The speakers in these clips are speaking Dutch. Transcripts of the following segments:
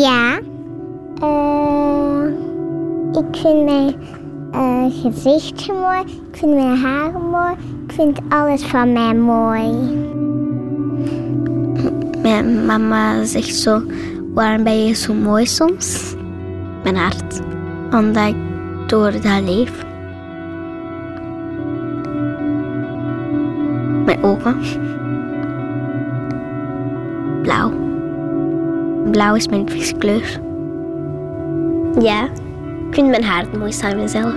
Ja. Eh, ik vind mijn uh, gezichtje mooi. Ik vind mijn haren mooi. Ik vind alles van mij mooi. Mijn mama zegt zo, waarom ben je zo mooi soms? Mijn hart. Omdat ik door dat leef. Mijn ogen. Blauw is mijn viskleur. Ja, ik vind mijn haar het mooiste aan mezelf.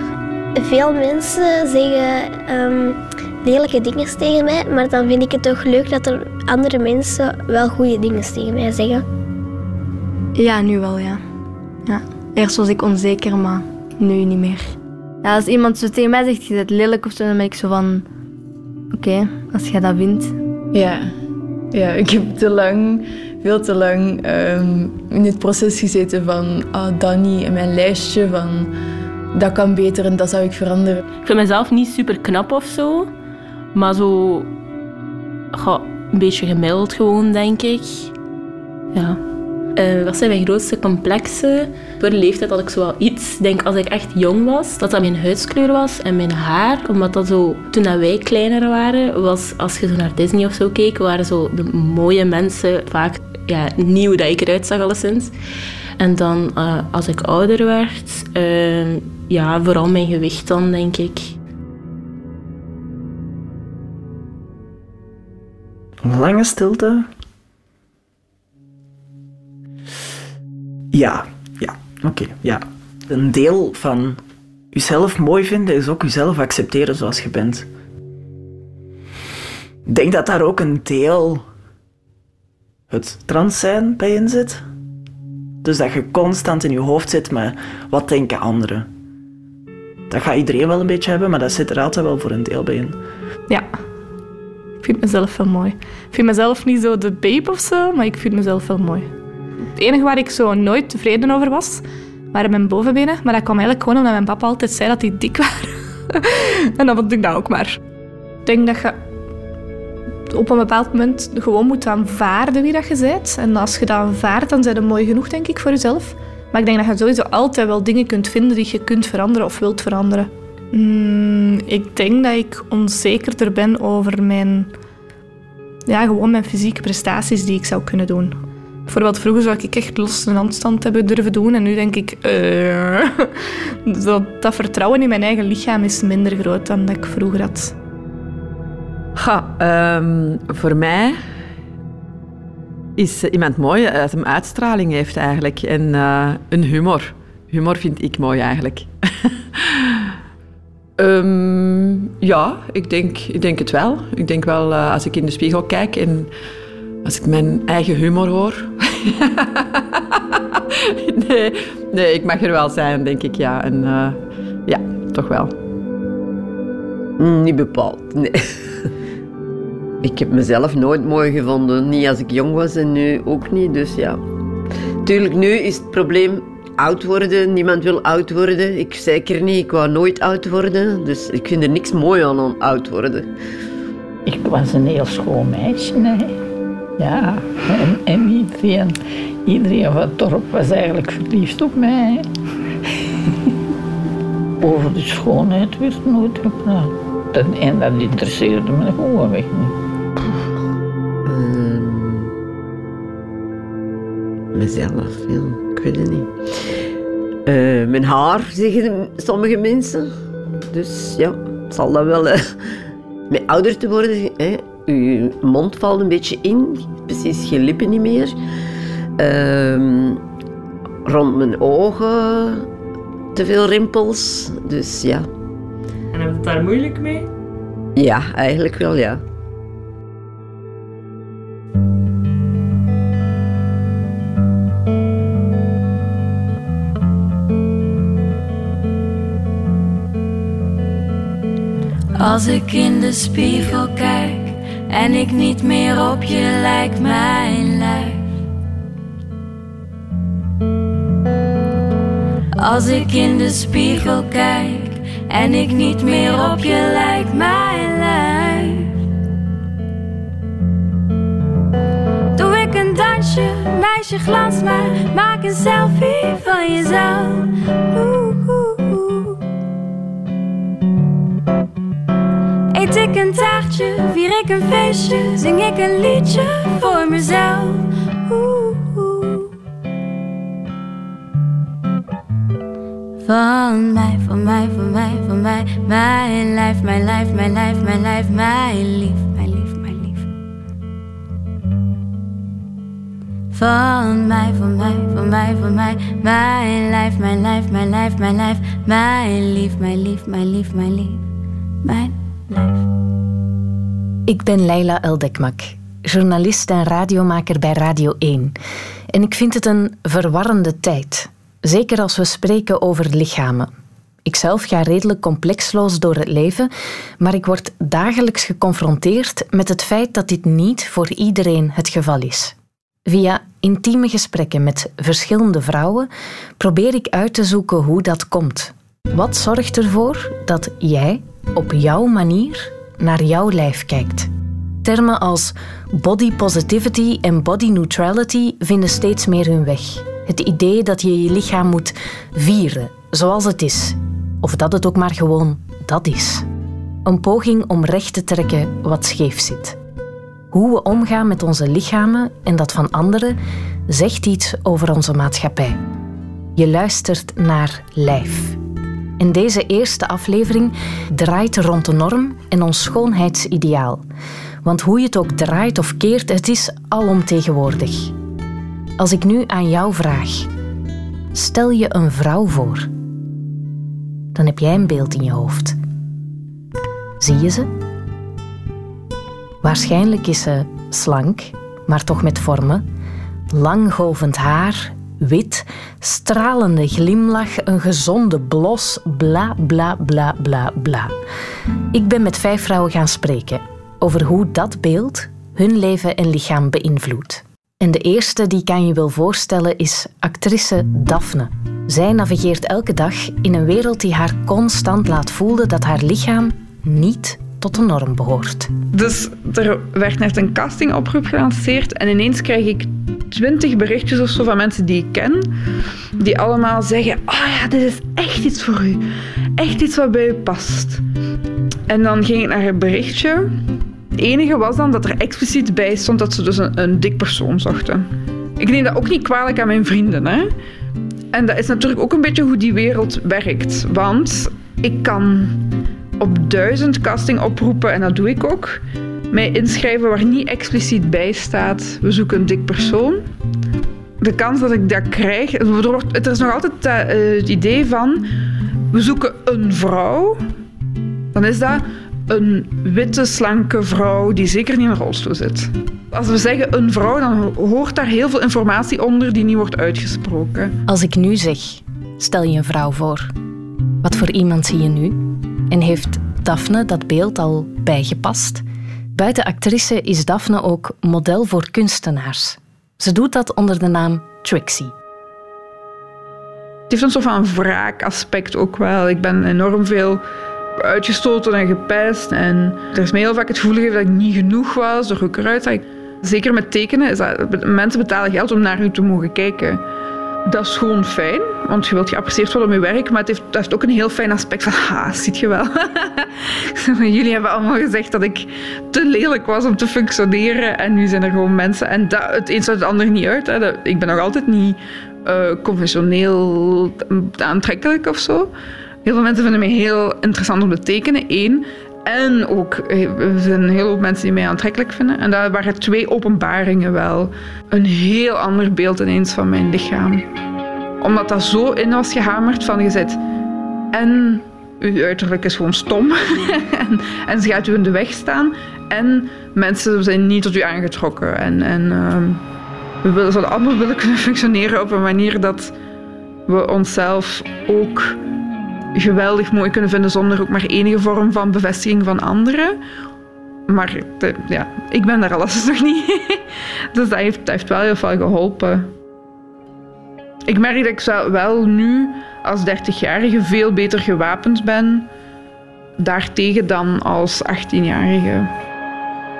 Veel mensen zeggen um, lelijke dingen tegen mij, maar dan vind ik het toch leuk dat er andere mensen wel goede dingen tegen mij zeggen. Ja, nu wel, ja. ja. Eerst was ik onzeker, maar nu niet meer. Ja, als iemand zo tegen mij zegt, je bent lelijk of zo, dan ben ik zo van... Oké, als jij dat vindt. Ja. ja, ik heb te lang, veel te lang ehm, in het proces gezeten van ah, Danny en mijn lijstje van dat kan beter en dat zou ik veranderen. Ik vind mezelf niet super knap of zo, maar zo een beetje gemiddeld gewoon, denk ik. Ja. Uh, wat zijn mijn grootste complexen? Door de leeftijd had ik zo wel iets. Ik denk als ik echt jong was, dat dat mijn huidskleur was en mijn haar. Omdat dat zo, toen dat wij kleiner waren, was als je zo naar Disney of zo keek, waren zo de mooie mensen vaak ja, nieuw dat ik eruit zag alleszins. En dan uh, als ik ouder werd, uh, ja, vooral mijn gewicht dan, denk ik. Lange stilte. Ja, ja, oké, ja. Een deel van jezelf mooi vinden is ook jezelf accepteren zoals je bent. Ik denk dat daar ook een deel het trans zijn bij in zit. Dus dat je constant in je hoofd zit met wat denken anderen. Dat gaat iedereen wel een beetje hebben, maar dat zit er altijd wel voor een deel bij in. Ja, ik vind mezelf wel mooi. Ik vind mezelf niet zo de babe of zo, maar ik vind mezelf wel mooi. Het enige waar ik zo nooit tevreden over was, waren mijn bovenbenen. Maar dat kwam eigenlijk gewoon omdat mijn papa altijd zei dat die dik waren. en dan vond ik dat ook maar. Ik denk dat je op een bepaald moment gewoon moet aanvaarden wie dat je bent. En als je dat aanvaardt, dan zijn het mooi genoeg, denk ik, voor jezelf. Maar ik denk dat je sowieso altijd wel dingen kunt vinden die je kunt veranderen of wilt veranderen. Mm, ik denk dat ik onzekerder ben over mijn, ja, gewoon mijn fysieke prestaties die ik zou kunnen doen. Bijvoorbeeld vroeger zou ik echt los een handstand hebben durven doen en nu denk ik, uh, dat, dat vertrouwen in mijn eigen lichaam is minder groot dan dat ik vroeger had. Um, voor mij is iemand mooi dat hem uitstraling heeft eigenlijk en uh, een humor. Humor vind ik mooi eigenlijk. um, ja, ik denk, ik denk het wel. Ik denk wel uh, als ik in de spiegel kijk en als ik mijn eigen humor hoor. nee, nee, ik mag er wel zijn, denk ik, ja. En ja, toch wel. Niet bepaald, nee. Ik heb mezelf nooit mooi gevonden. Niet als ik jong was en nu ook niet. Dus ja. Tuurlijk, nu is het probleem oud worden. Niemand wil oud worden. Ik zeker niet. Ik wou nooit oud worden. Dus ik vind er niks mooi aan om oud worden. Ik was een heel schoon meisje. Hè. Ja, en, en iedereen, iedereen van het dorp was eigenlijk verliefd op mij. Over de schoonheid werd nooit gepraat. En dat interesseerde me gewoon weg niet. Mezelf, ja, ik weet het niet. Uh, mijn haar, zeggen sommige mensen. Dus ja, het zal dan wel... Uh, met ouder te worden, hè, je mond valt een beetje in, precies geen lippen niet meer. Uh, rond mijn ogen te veel rimpels, dus ja. En heb je het daar moeilijk mee? Ja, eigenlijk wel, ja. Als ik in de spiegel kijk en ik niet meer op je lijk, mijn lijf. Als ik in de spiegel kijk en ik niet meer op je lijk, mijn lijf. Doe ik een dansje, feestje glans maar. Maak een selfie van jezelf. Eet ik een taartje, vier ik een feestje, zing ik een liedje voor mezelf. Oeh, oeh. Van mij, van mij, van mij, van mij, mijn lijf, mijn lijf, mijn lijf, mijn lijf, mijn lief, mijn lief, mijn lief. Van mij, van mij, van mij, van mij, mijn lijf, mijn lijf, mijn lijf, mijn lijf, mijn lief, mijn lief, mijn lief, mijn lief, mijn Ik ben Leila Eldekmak, journalist en radiomaker bij Radio 1. En ik vind het een verwarrende tijd. Zeker als we spreken over lichamen. Ikzelf ga redelijk complexloos door het leven, maar ik word dagelijks geconfronteerd met het feit dat dit niet voor iedereen het geval is. Via intieme gesprekken met verschillende vrouwen probeer ik uit te zoeken hoe dat komt. Wat zorgt ervoor dat jij op jouw manier naar jouw lijf kijkt? Termen als body positivity en body neutrality vinden steeds meer hun weg. Het idee dat je je lichaam moet vieren zoals het is, of dat het ook maar gewoon dat is. Een poging om recht te trekken wat scheef zit. Hoe we omgaan met onze lichamen en dat van anderen zegt iets over onze maatschappij. Je luistert naar Lijf. En deze eerste aflevering draait rond de norm en ons schoonheidsideaal. Want hoe je het ook draait of keert, het is alomtegenwoordig. Als ik nu aan jou vraag, stel je een vrouw voor, dan heb jij een beeld in je hoofd. Zie je ze? Waarschijnlijk is ze slank, maar toch met vormen, lang golvend haar, wit, stralende glimlach, een gezonde blos, bla bla bla bla bla. Ik ben met vijf vrouwen gaan spreken over hoe dat beeld hun leven en lichaam beïnvloedt. En de eerste die ik aan je wil voorstellen is actrice Daphne. Zij navigeert elke dag in een wereld die haar constant laat voelen dat haar lichaam niet tot de norm behoort. Dus er werd net een castingoproep gelanceerd en ineens krijg ik twintig berichtjes of zo van mensen die ik ken, die allemaal zeggen: Oh ja, dit is echt iets voor u. Echt iets wat bij u past. En dan ging ik naar een berichtje. Het enige was dan dat er expliciet bij stond dat ze dus een, een dik persoon zochten. Ik neem dat ook niet kwalijk aan mijn vrienden. Hè? En dat is natuurlijk ook een beetje hoe die wereld werkt. Want ik kan op duizend castingoproepen, en dat doe ik ook, mij inschrijven waar niet expliciet bij staat: we zoeken een dik persoon. De kans dat ik dat krijg, er, wordt, er is nog altijd uh, het idee van: we zoeken een vrouw. Dan is dat een witte, slanke vrouw die zeker niet in een rolstoel zit. Als we zeggen een vrouw, dan hoort daar heel veel informatie onder die niet wordt uitgesproken. Als ik nu zeg, stel je een vrouw voor. Wat voor iemand zie je nu? En heeft Daphne dat beeld al bijgepast? Buiten actrice is Daphne ook model voor kunstenaars. Ze doet dat onder de naam Trixie. Het heeft een soort van wraakaspect ook wel. Ik ben enorm veel uitgestoten en gepest. En er is mij heel vaak het gevoel gegeven dat ik niet genoeg was door ik eruit. Zeker met tekenen is dat mensen betalen geld om naar u te mogen kijken. Dat is gewoon fijn, want je wilt geapprecieerd worden om je werk, maar het heeft, dat heeft ook een heel fijn aspect van, ha, ziet je wel. Jullie hebben allemaal gezegd dat ik te lelijk was om te functioneren en nu zijn er gewoon mensen. En dat, het een sluit het ander niet uit. Hè. Ik ben nog altijd niet uh, conventioneel aantrekkelijk of zo. Heel veel mensen vinden mij heel interessant om te tekenen, één. En ook, er zijn hele hoop mensen die mij aantrekkelijk vinden. En daar waren twee openbaringen wel een heel ander beeld ineens van mijn lichaam. Omdat dat zo in was gehamerd van je zit en uw uiterlijk is gewoon stom en, en, ze gaat u in de weg staan en mensen zijn niet tot u aangetrokken. En, en uh, we willen, zouden allemaal willen kunnen functioneren op een manier dat we onszelf ook geweldig mooi kunnen vinden zonder ook maar enige vorm van bevestiging van anderen. Maar ja, ik ben daar alles nog niet. dus dat heeft, wel heel veel geholpen. Ik merk dat ik wel nu als 30-jarige veel beter gewapend ben daartegen dan als 18-jarige.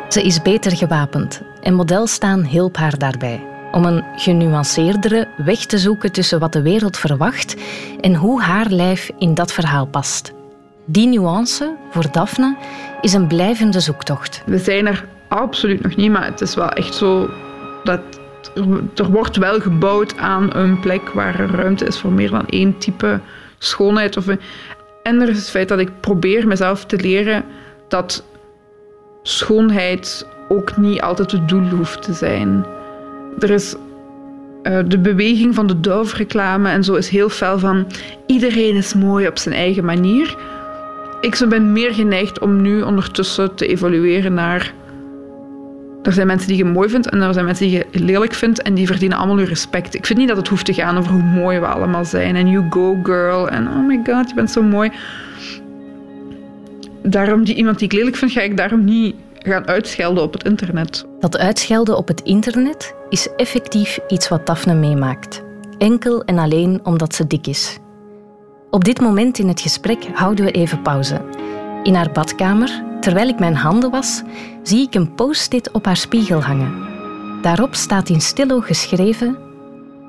Ze is beter gewapend en model staan hielp haar daarbij. Om een genuanceerdere weg te zoeken tussen wat de wereld verwacht en hoe haar lijf in dat verhaal past. Die nuance, voor Daphne, is een blijvende zoektocht. We zijn er absoluut nog niet, maar het is wel echt zo dat er wordt wel gebouwd aan een plek waar er ruimte is voor meer dan één type schoonheid. Of en er is het feit dat ik probeer mezelf te leren dat schoonheid ook niet altijd het doel hoeft te zijn. Er is uh, de beweging van de Dove-reclame en zo is heel fel van iedereen is mooi op zijn eigen manier. Ik ben meer geneigd om nu ondertussen te evolueren naar er zijn mensen die je mooi vindt en er zijn mensen die je lelijk vindt en die verdienen allemaal je respect. Ik vind niet dat het hoeft te gaan over hoe mooi we allemaal zijn en you go girl en oh my god, je bent zo mooi. Daarom, die iemand die ik lelijk vind, ga ik daarom niet gaan uitschelden op het internet. Dat uitschelden op het internet is effectief iets wat Daphne meemaakt. Enkel en alleen omdat ze dik is. Op dit moment in het gesprek houden we even pauze. In haar badkamer, terwijl ik mijn handen was, zie ik een post-it op haar spiegel hangen. Daarop staat in stillo geschreven: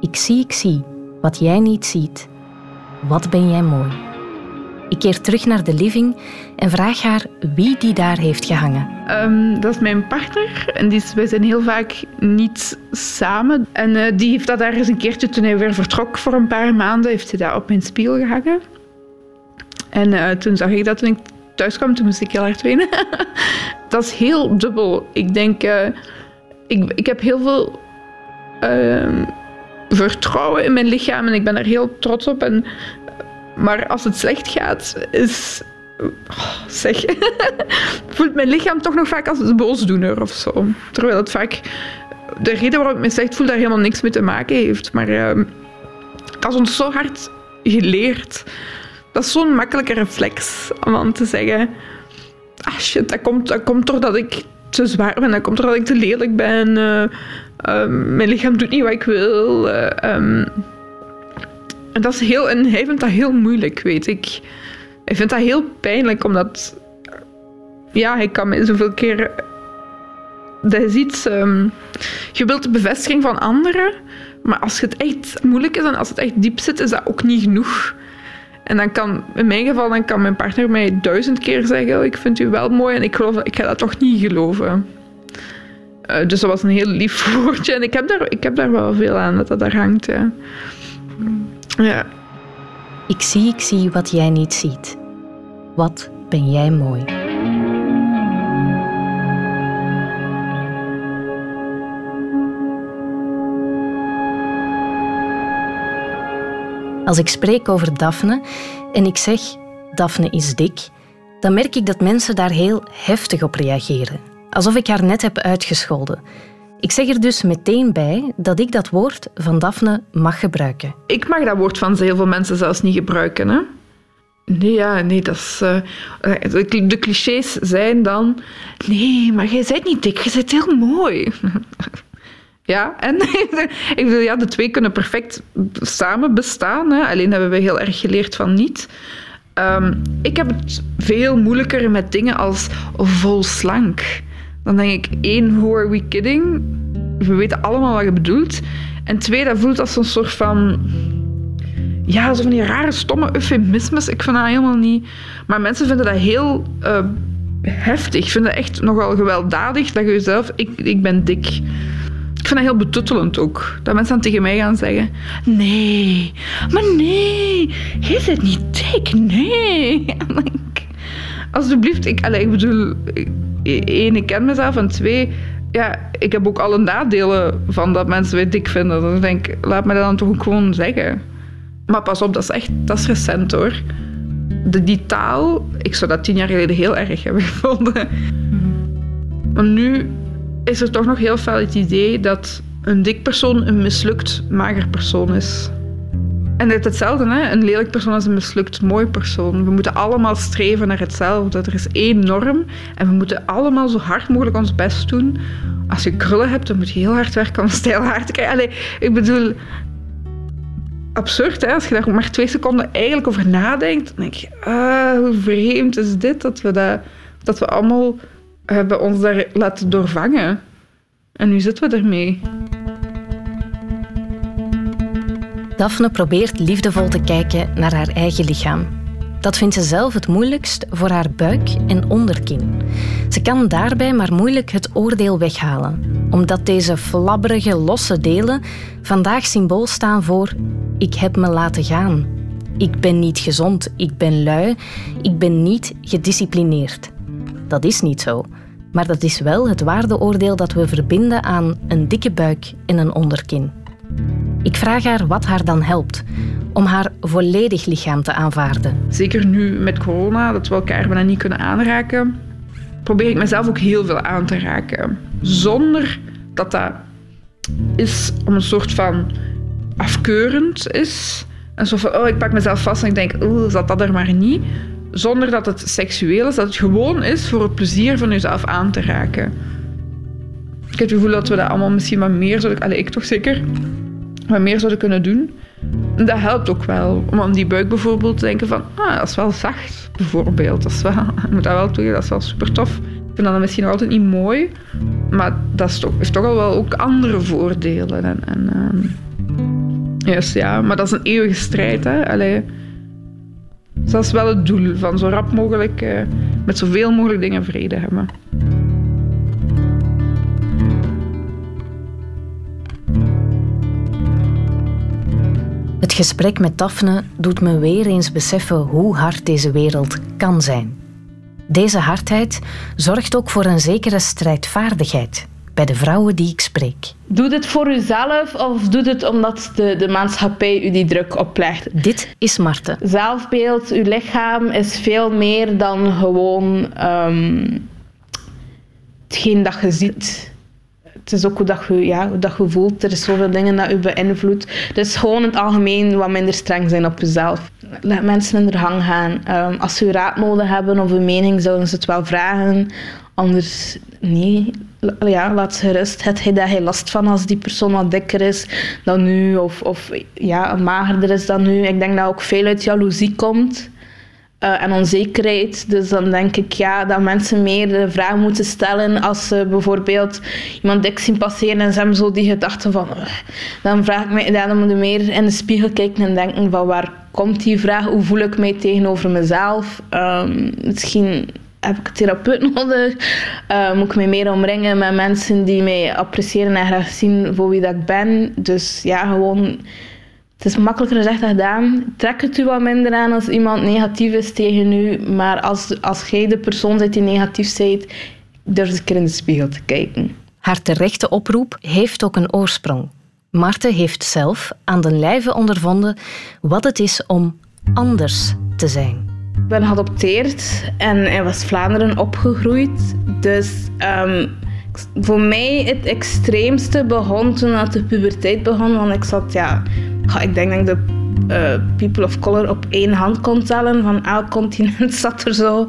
Ik zie, ik zie, wat jij niet ziet. Wat ben jij mooi. Ik keer terug naar de living en vraag haar wie die daar heeft gehangen. Um, dat is mijn partner. En die is, wij zijn heel vaak niet samen. En uh, die heeft dat daar eens een keertje, toen hij weer vertrok voor een paar maanden, heeft hij dat op mijn spiegel gehangen. En uh, toen zag ik dat toen ik thuis kwam, toen moest ik heel hard wenen. dat is heel dubbel. Ik denk, uh, ik, ik heb heel veel uh, vertrouwen in mijn lichaam en ik ben er heel trots op. En, maar als het slecht gaat, is. Oh, zeg. voelt mijn lichaam toch nog vaak als een boosdoener of zo. Terwijl het vaak. De reden waarom ik me slecht voel, daar helemaal niks mee te maken heeft. Maar uh, dat is ons zo hard geleerd dat is zo'n makkelijke reflex om aan te zeggen: ah shit, dat komt, dat komt doordat ik te zwaar ben, dat komt doordat ik te lelijk ben, uh, uh, mijn lichaam doet niet wat ik wil. Uh, um, en, dat is heel, en hij vindt dat heel moeilijk, weet ik. Hij vindt dat heel pijnlijk, omdat ja, hij kan me zoveel keer. Dat is iets. Um, je wilt de bevestiging van anderen, maar als het echt moeilijk is en als het echt diep zit, is dat ook niet genoeg. En dan kan, in mijn geval, dan kan mijn partner mij duizend keer zeggen: oh, Ik vind u wel mooi en ik, geloof, ik ga dat toch niet geloven. Uh, dus dat was een heel lief woordje. En ik heb daar, ik heb daar wel veel aan dat dat daar hangt. Ja. ja. Ik zie, ik zie wat jij niet ziet. Wat ben jij mooi. Als ik spreek over Daphne en ik zeg Daphne is dik, dan merk ik dat mensen daar heel heftig op reageren. Alsof ik haar net heb uitgescholden. Ik zeg er dus meteen bij dat ik dat woord van Daphne mag gebruiken. Ik mag dat woord van heel veel mensen zelfs niet gebruiken. Hè? Nee, ja, nee, dat is... Uh, de clichés zijn dan... Nee, maar jij bent niet dik, je bent heel mooi. Ja, en ik bedoel, ja, de twee kunnen perfect samen bestaan. Hè. Alleen hebben we heel erg geleerd van niet. Um, ik heb het veel moeilijker met dingen als vol slank. Dan denk ik, één, who are we kidding? We weten allemaal wat je bedoelt. En twee, dat voelt als een soort van... Ja, zo van die rare, stomme eufemismes. Ik vind dat helemaal niet... Maar mensen vinden dat heel uh, heftig. Vinden dat echt nogal gewelddadig dat je jezelf... Ik, ik ben dik ik vind dat heel betuttelend ook. Dat mensen dan tegen mij gaan zeggen: Nee, maar nee, jij zit niet dik, nee. Alsjeblieft, ik, allez, ik bedoel, één, ik ken mezelf en twee, ja, ik heb ook alle nadelen van dat mensen mij dik vinden. Dus ik denk, laat me dat dan toch ook gewoon zeggen. Maar pas op, dat is echt dat is recent hoor. De, die taal, ik zou dat tien jaar geleden heel erg hebben gevonden. Maar nu is er toch nog heel veel het idee dat een dik persoon een mislukt mager persoon is. En is hetzelfde, hè? een lelijk persoon is een mislukt mooi persoon. We moeten allemaal streven naar hetzelfde. Er is één norm en we moeten allemaal zo hard mogelijk ons best doen. Als je krullen hebt, dan moet je heel hard werken om stijl haar te krijgen. Allee, ik bedoel, absurd hè? als je daar maar twee seconden eigenlijk over nadenkt. Dan denk je, ah, hoe vreemd is dit dat we, dat, dat we allemaal hebben ons daar laten doorvangen. En nu zitten we ermee. Daphne probeert liefdevol te kijken naar haar eigen lichaam. Dat vindt ze zelf het moeilijkst voor haar buik en onderkin. Ze kan daarbij maar moeilijk het oordeel weghalen, omdat deze flabberige, losse delen vandaag symbool staan voor ik heb me laten gaan. Ik ben niet gezond, ik ben lui, ik ben niet gedisciplineerd. Dat is niet zo, maar dat is wel het waardeoordeel dat we verbinden aan een dikke buik en een onderkin. Ik vraag haar wat haar dan helpt om haar volledig lichaam te aanvaarden. Zeker nu met corona, dat we elkaar bijna niet kunnen aanraken, probeer ik mezelf ook heel veel aan te raken. Zonder dat dat is om een soort van afkeurend is. En zo van, oh, ik pak mezelf vast en ik denk, oh, zat dat er maar niet. Zonder dat het seksueel is, dat het gewoon is voor het plezier van jezelf aan te raken. Ik heb het gevoel dat we dat allemaal misschien wat meer zouden... Allee, ik toch zeker wat meer zouden kunnen doen. En dat helpt ook wel. Om aan die buik bijvoorbeeld te denken van, ah, dat is wel zacht, bijvoorbeeld. Dat is wel, ik moet dat wel toegeven, dat is wel super tof. Ik vind dat misschien nog altijd niet mooi, maar dat is toch, heeft toch al wel ook andere voordelen. En, en, um, ja, maar dat is een eeuwige strijd. Hè? Allee, dat is wel het doel, van zo rap mogelijk uh, met zoveel mogelijk dingen vrede hebben. Het gesprek met Daphne doet me weer eens beseffen hoe hard deze wereld kan zijn. Deze hardheid zorgt ook voor een zekere strijdvaardigheid bij de vrouwen die ik spreek. Doe dit voor uzelf of doe het omdat de, de maatschappij u die druk oplegt? Dit is Marten. Zelfbeeld, uw lichaam is veel meer dan gewoon um, hetgeen dat je ziet het is ook hoe, dat je, ja, dat je voelt. Er is zoveel dingen dat je beïnvloedt. Dus gewoon in het algemeen wat minder streng zijn op jezelf. Laat mensen in de gang gaan. Um, als ze raad nodig hebben of een mening, zouden ze het wel vragen. Anders, nee, ja, laat ze gerust. Het hij daar hij last van als die persoon wat dikker is dan nu, of, of ja, magerder is dan nu. Ik denk dat ook veel uit jaloezie komt. Uh, en onzekerheid. Dus dan denk ik ja, dat mensen meer de vraag moeten stellen als ze bijvoorbeeld iemand dik zien passeren en ze hebben zo die gedachte van dan vraag ik me, ja, dan moet je meer in de spiegel kijken en denken van waar komt die vraag, hoe voel ik mij tegenover mezelf? Um, misschien heb ik een therapeut nodig? Uh, moet ik me meer omringen met mensen die mij appreciëren en graag zien voor wie dat ik ben? Dus ja, gewoon het is makkelijker gezegd dan gedaan. Trek het u wat minder aan als iemand negatief is tegen u. Maar als, als jij de persoon bent die negatief bent, durf eens een keer in de spiegel te kijken. Haar terechte oproep heeft ook een oorsprong. Marte heeft zelf aan de lijve ondervonden wat het is om anders te zijn. Ik ben geadopteerd en in West-Vlaanderen opgegroeid. Dus um, voor mij het extreemste begon toen de puberteit begon. Want ik zat, ja, ik denk dat ik de uh, people of color op één hand kon tellen. Van elk continent zat er zo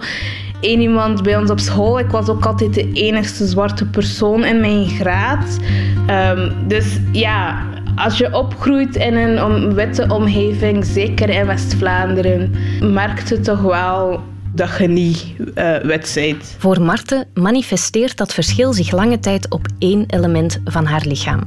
één iemand bij ons op school. Ik was ook altijd de enigste zwarte persoon in mijn graad. Um, dus ja, als je opgroeit in een witte omgeving, zeker in West-Vlaanderen, merkt het toch wel dat je niet uh, wit bent. Voor Marten manifesteert dat verschil zich lange tijd op één element van haar lichaam.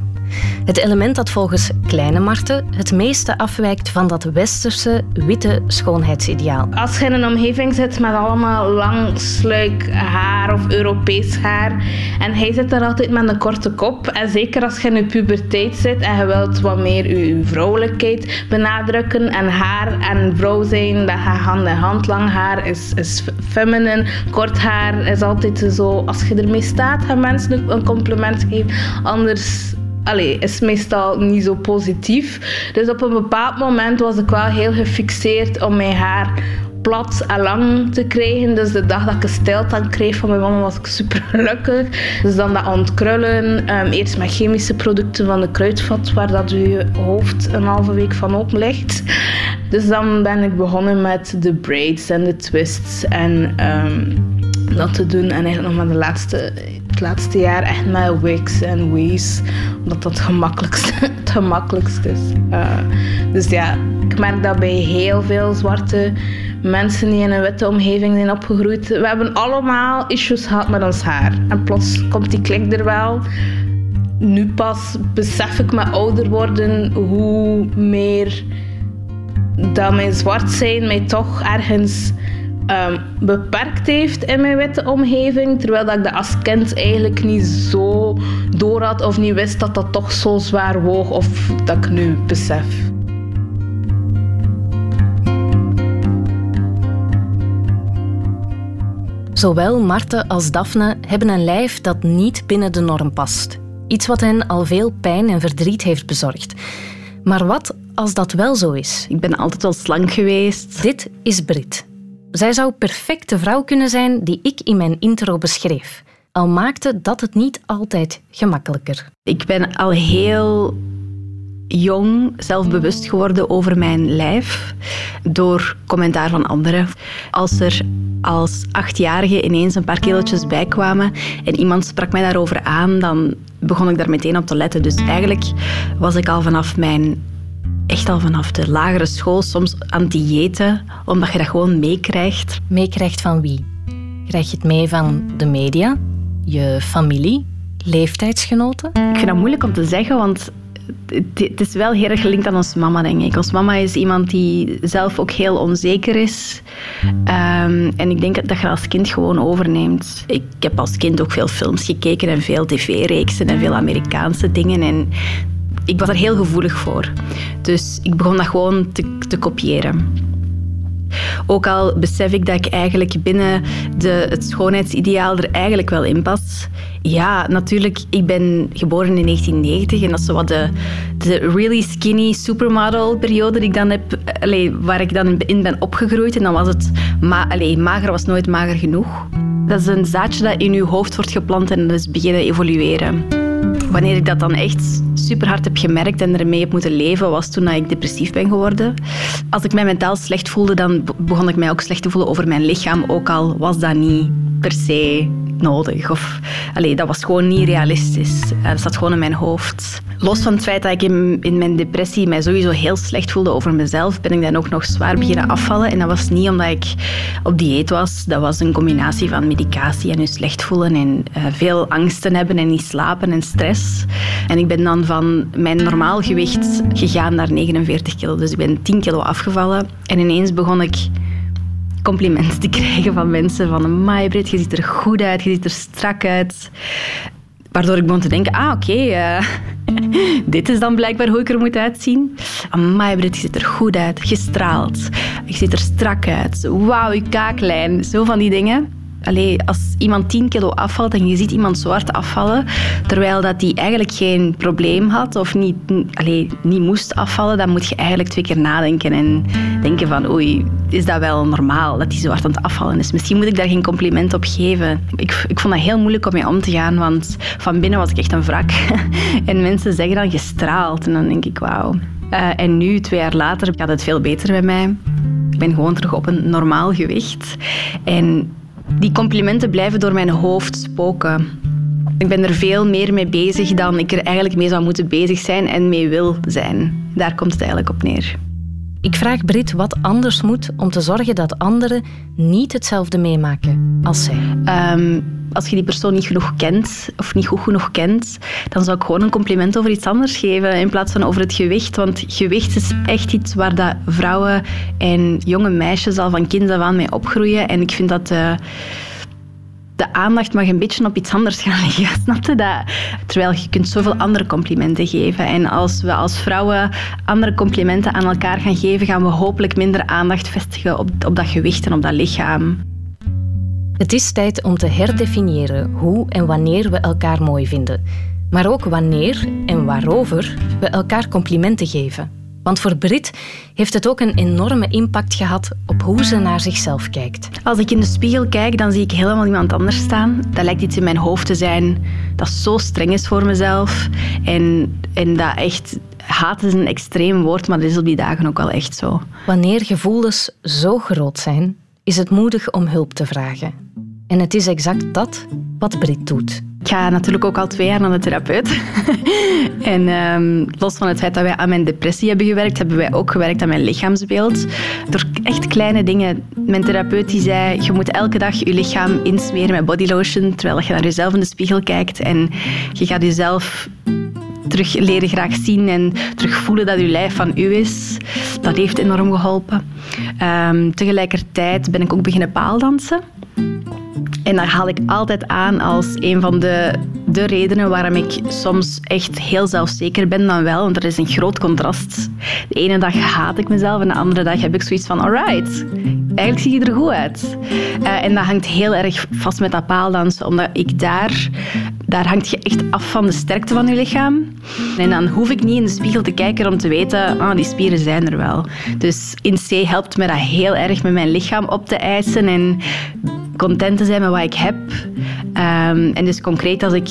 Het element dat volgens kleine Marten het meeste afwijkt van dat westerse witte schoonheidsideaal. Als je in een omgeving zit met allemaal lang sluik haar of Europees haar en hij zit er altijd met een korte kop en zeker als je in je puberteit zit en je wilt wat meer je vrouwelijkheid benadrukken en haar en vrouw zijn, dat je hand in hand lang haar is, is feminine, kort haar is altijd zo, als je ermee staat gaan mensen een compliment geven, anders allee, is meestal niet zo positief. Dus op een bepaald moment was ik wel heel gefixeerd om mijn haar plat en lang te krijgen. Dus de dag dat ik een stijltang kreeg van mijn mama was ik super gelukkig. Dus dan dat ontkrullen. Um, eerst met chemische producten van de kruidvat, waar dat je hoofd een halve week van open ligt. Dus dan ben ik begonnen met de braids en de twists en um, dat te doen. En eigenlijk nog maar de laatste het laatste jaar echt met wigs en weaves. Omdat dat het gemakkelijkste, het gemakkelijkste is. Uh, dus ja, ik merk dat bij heel veel zwarte mensen die in een witte omgeving zijn opgegroeid. We hebben allemaal issues gehad met ons haar. En plots komt die klik er wel. nu pas besef ik met ouder worden hoe meer dat mijn zwart zijn mij toch ergens ehm, beperkt heeft in mijn witte omgeving. Terwijl dat ik dat als kind eigenlijk niet zo door had of niet wist dat dat toch zo zwaar woog of dat ik nu besef. Zowel Marte als Daphne hebben een lijf dat niet binnen de norm past. Iets wat hen al veel pijn en verdriet heeft bezorgd. Maar wat als dat wel zo is? Ik ben altijd wel slank geweest. Dit is Brit. Zij zou perfect de vrouw kunnen zijn die ik in mijn intro beschreef. Al maakte dat het niet altijd gemakkelijker. Ik ben al heel jong zelfbewust geworden over mijn lijf door commentaar van anderen. Als er als achtjarige ineens een paar kilootjes bijkwamen en iemand sprak mij daarover aan, dan begon ik daar meteen op te letten. Dus eigenlijk was ik al vanaf mijn echt al vanaf de lagere school soms aan diëten, omdat je dat gewoon meekrijgt. Meekrijgt van wie? Krijg je het mee van de media, je familie, leeftijdsgenoten? Ik vind dat moeilijk om te zeggen, want het is wel heel erg gelinkt aan onze mama, denk ik. Onze mama is iemand die zelf ook heel onzeker is. Ehm, en ik denk dat je als kind gewoon overneemt. Ik heb als kind ook veel films gekeken en veel tv-reeksen en veel Amerikaanse dingen. En ik was er heel gevoelig voor. Dus ik begon dat gewoon te, te kopiëren. Ook al besef ik dat ik eigenlijk binnen de, het schoonheidsideaal er eigenlijk wel in pas. Ja, natuurlijk, ik ben geboren in 1990 en dat is wat de, de really skinny supermodel periode die ik dan heb, allez, waar ik dan in ben opgegroeid. En dan was het, ma mager was nooit mager genoeg. Dat is een zaadje dat in je hoofd wordt geplant en is beginnen evolueren. Wanneer ik dat dan echt super hard heb gemerkt en ermee heb moeten leven, was toen ik depressief ben geworden. Als ik mij mentaal slecht voelde, dan begon ik mij ook slecht te voelen over mijn lichaam, ook al was dat niet per se nodig. Of, allez, dat was gewoon niet realistisch. Dat zat gewoon in mijn hoofd. Los van het feit dat ik in, mijn depressie mij sowieso heel slecht voelde over mezelf, ben ik dan ook nog zwaar beginnen afvallen. En dat was niet omdat ik op dieet was. Dat was een combinatie van medicatie en je slecht voelen en uh, veel angsten hebben en niet slapen en stress. En ik ben dan van mijn normaal gewicht gegaan naar 49 kilo. Dus ik ben 10 kilo afgevallen. En ineens begon ik complimenten te krijgen van mensen van amai Brit, je ziet er goed uit, je ziet er strak uit. Waardoor ik begon te denken, ah oké, eh, dit is dan blijkbaar hoe ik er moet uitzien. Amai je ziet er goed uit, gestraald. Je ziet er strak uit. Wauw, je kaaklijn. Zo van die dingen. Allee, als iemand 10 kilo afvalt en je ziet iemand zwart afvallen, terwijl dat die eigenlijk geen probleem had of niet, niet moest afvallen, dan moet je eigenlijk twee keer nadenken en denken van oei, is dat wel normaal dat die zwart aan het afvallen is? Misschien moet ik daar geen compliment op geven. Ik, ik vond dat heel moeilijk om mee om te gaan, want van binnen was ik echt een wrak. en mensen zeggen dan gestraald en dan denk ik wauw. Uh, en nu, twee jaar later, gaat het veel beter met mij. Ik ben gewoon terug op een normaal gewicht. En die complimenten blijven door mijn hoofd spoken. Ik ben er veel meer mee bezig dan ik er eigenlijk mee zou moeten bezig zijn en mee wil zijn. Daar komt het eigenlijk op neer. Ik vraag Brit wat anders moet om te zorgen dat anderen niet hetzelfde meemaken als zij. Um, als je die persoon niet genoeg kent of niet goed genoeg kent, dan zou ik gewoon een compliment over iets anders geven in plaats van over het gewicht. Want gewicht is echt iets waar dat vrouwen en jonge meisjes al van kind af aan mee opgroeien. En ik vind dat... Uh, de aandacht mag een beetje op iets anders gaan liggen. Snap je dat? Terwijl je kunt zoveel andere complimenten geven. En als we als vrouwen andere complimenten aan elkaar gaan geven, gaan we hopelijk minder aandacht vestigen op, op dat gewicht en op dat lichaam. Het is tijd om te herdefiniëren hoe en wanneer we elkaar mooi vinden. Maar ook wanneer en waarover we elkaar complimenten geven. Want voor Brit heeft het ook een enorme impact gehad op hoe ze naar zichzelf kijkt. Als ik in de spiegel kijk, dan zie ik helemaal iemand anders staan. Dat lijkt iets in mijn hoofd te zijn dat zo streng is voor mezelf. En, en dat echt... Haat is een extreem woord, maar dat is op die dagen ook wel echt zo. Wanneer gevoelens zo groot zijn, is het moedig om hulp te vragen. En het is exact dat wat Brit doet. Ik ga natuurlijk ook al twee jaar naar de therapeut. en ehm, los van het feit dat wij aan mijn depressie hebben gewerkt, hebben wij ook gewerkt aan mijn lichaamsbeeld. Door echt kleine dingen. Mijn therapeut die zei, je moet elke dag je lichaam insmeren met bodylotion, terwijl je naar jezelf in de spiegel kijkt en je gaat jezelf terug leren graag zien en terug voelen dat je lijf van u is. Dat heeft enorm geholpen. Ehm, tegelijkertijd ben ik ook beginnen paaldansen. En daar haal ik altijd aan als een van de, de redenen waarom ik soms echt heel zelfzeker ben dan wel. Want er is een groot contrast. De ene dag haat ik mezelf en de andere dag heb ik zoiets van, alright, eigenlijk zie je er goed uit. Uh, en dat hangt heel erg vast met dat paaldansen, omdat ik daar, daar hangt je echt af van de sterkte van je lichaam. En dan hoef ik niet in de spiegel te kijken om te weten, ah, die spieren zijn er wel. Dus in C helpt me dat heel erg met mijn lichaam op te eisen en content te zijn met wat ik heb. Um, en dus concreet als ik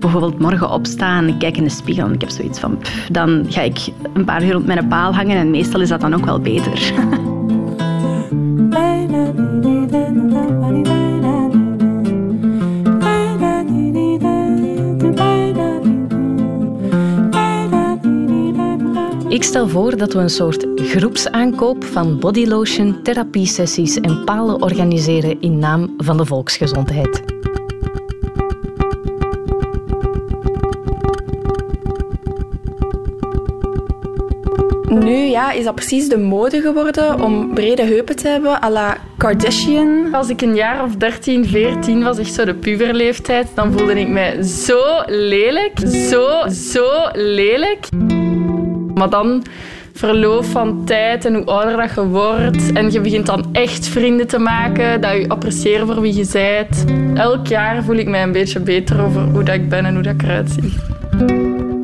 bijvoorbeeld morgen opsta en ik kijk in de spiegel en ik heb zoiets van... Dan ga ik een paar uur rond mijn paal hangen en meestal is dat dan ook wel beter. Ik stel voor dat we een soort groepsaankoop van bodylotion, therapiesessies en palen organiseren in naam van de volksgezondheid. Nu ja, is dat precies de mode geworden om brede heupen te hebben, à la Kardashian. Als ik een jaar of 13, 14 was, echt zo de puberleeftijd, dan voelde ik mij zo lelijk. Zo, zo lelijk. Maar dan verloop van tijd en hoe ouder dat je wordt. En je begint dan echt vrienden te maken, dat je appreciëren voor wie je bent. Elk jaar voel ik mij een beetje beter over hoe dat ik ben en hoe dat ik eruit zie.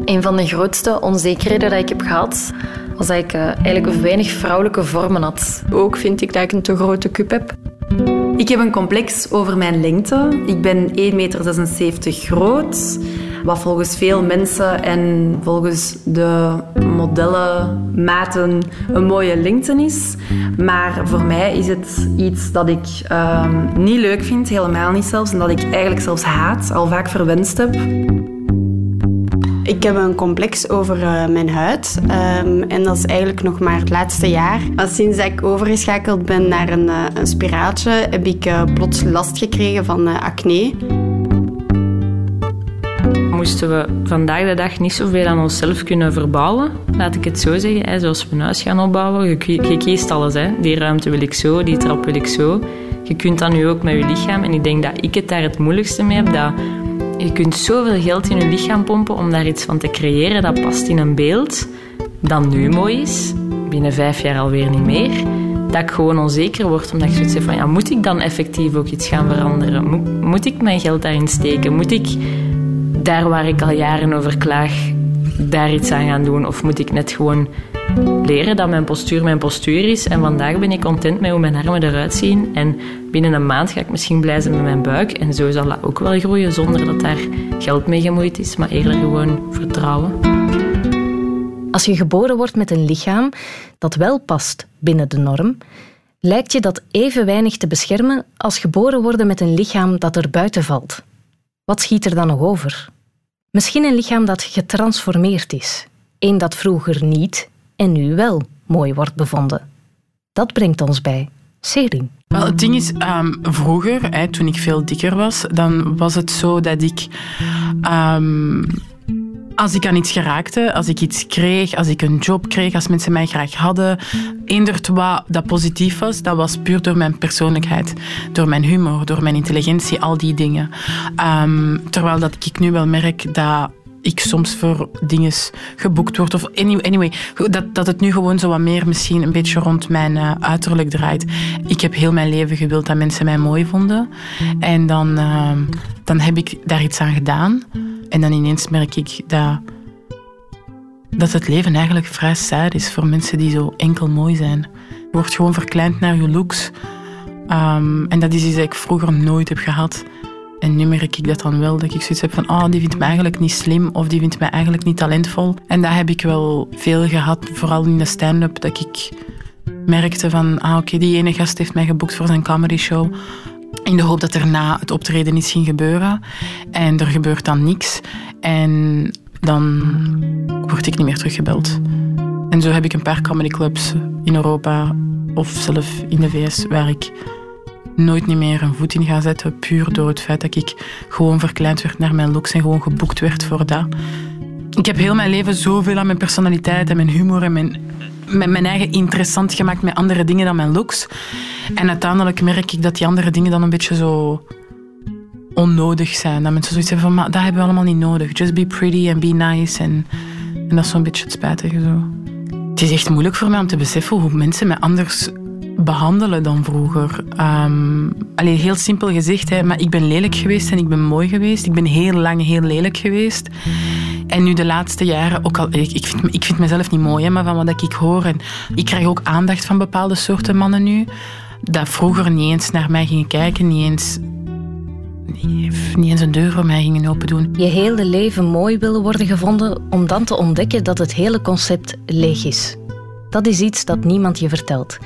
Een van de grootste onzekerheden dat ik heb gehad, was dat ik uh, eigenlijk weinig vrouwelijke vormen had. Ook vind ik dat ik een te grote cup heb. Ik heb een complex over mijn lengte. Ik ben 1,76 meter groot. Wat volgens veel mensen en volgens de modellen, maten een mooie lengte is. Maar voor mij is het iets dat ik um, niet leuk vind, helemaal niet zelfs. En dat ik eigenlijk zelfs haat, al vaak verwenst heb. Ik heb een complex over uh, mijn huid. Um, en dat is eigenlijk nog maar het laatste jaar. Sinds ik overgeschakeld ben naar een, uh, een spiraaltje, heb ik uh, plots last gekregen van acne. Moesten we vandaag de dag niet zoveel aan onszelf kunnen verbouwen, laat ik het zo zeggen. Zoals we een huis gaan opbouwen, je, kiest alles. Hè. Die ruimte wil ik zo, die trap wil ik zo. Je kunt dat nu ook met je lichaam. En ik denk dat ik het daar het moeilijkste mee heb. Dat je kunt zoveel geld in je lichaam pompen om daar iets van te creëren dat past in een beeld dat nu mooi is, binnen vijf jaar alweer niet meer. Dat ik gewoon onzeker word, omdat ik zoiets heb van, ja, moet ik dan effectief ook iets gaan veranderen? Moet, moet ik mijn geld daarin steken? Moet ik daar waar ik al jaren over klaag, daar iets aan gaan doen? Of moet ik net gewoon leren dat mijn postuur mijn postuur is. En vandaag ben ik content met hoe mijn armen eruit zien. En binnen een maand ga ik misschien blij zijn met mijn buik. En zo zal dat ook wel groeien zonder dat daar geld mee gemoeid is. Maar eerder gewoon vertrouwen. Als je geboren wordt met een lichaam dat wel past binnen de norm, lijkt je dat even weinig te beschermen als geboren worden met een lichaam dat er buiten valt. Wat schiet er dan nog over? Misschien een lichaam dat getransformeerd is. Een dat vroeger niet en nu wel mooi wordt bevonden. Dat brengt ons bij Serin. Wel, het ding is, um, vroeger, hè, toen ik veel dikker was, dan was het zo dat ik... Um, als ik aan iets geraakte, als ik iets kreeg, als ik een job kreeg, als mensen mij graag hadden, eendert wat dat positief was, dat was puur door mijn persoonlijkheid, door mijn humor, door mijn intelligentie, al die dingen. Um, terwijl dat ik nu wel merk dat ik soms voor dingen geboekt word. Of anyway, dat, dat het nu gewoon zo wat meer misschien een beetje rond mijn uh, uiterlijk draait. Ik heb heel mijn leven gewild dat mensen mij mooi vonden. En dan, uh, dan heb ik daar iets aan gedaan. En dan ineens merk ik dat, dat het leven eigenlijk vrij sad is voor mensen die zo enkel mooi zijn. Je wordt gewoon verkleind naar je looks. Um, en dat is iets dat ik vroeger nooit heb gehad. En nu merk ik dat dan wel, dat ik zoiets heb van, oh, die vindt mij eigenlijk niet slim of die vindt mij eigenlijk niet talentvol. En dat heb ik wel veel gehad, vooral in de stand-up, dat ik merkte van, ah, oké, die ene gast heeft mij geboekt voor zijn comedy show. In de hoop dat er na het optreden iets ging gebeuren. En er gebeurt dan niks. En dan word ik niet meer teruggebeld. En zo heb ik een paar comedyclubs in Europa of zelf in de VS waar ik nooit niet meer een voet in ga zetten. Puur door het feit dat ik gewoon verkleind werd naar mijn looks en gewoon geboekt werd voor dat. Ik heb heel mijn leven zoveel aan mijn personaliteit en mijn humor en mijn, mijn, mijn eigen interessant gemaakt met andere dingen dan mijn looks. En uiteindelijk merk ik dat die andere dingen dan een beetje zo onnodig zijn. Dat mensen zoiets hebben van, maar dat hebben we allemaal niet nodig. Just be pretty and be nice. En, en dat is zo'n beetje het spijtige zo. Het is echt moeilijk voor mij om te beseffen hoe mensen mij anders behandelen dan vroeger. Um, heel simpel gezegd, hè, maar ik ben lelijk geweest en ik ben mooi geweest. Ik ben heel lang heel lelijk geweest. En nu de laatste jaren, ook al, ik, ik, vind, ik vind mezelf niet mooi, hè, maar van wat ik hoor. En ik krijg ook aandacht van bepaalde soorten mannen nu. Dat vroeger niet eens naar mij gingen kijken, niet eens niet eens een deur voor mij gingen open doen. Je hele leven mooi willen worden gevonden om dan te ontdekken dat het hele concept leeg is. Dat is iets dat niemand je vertelt.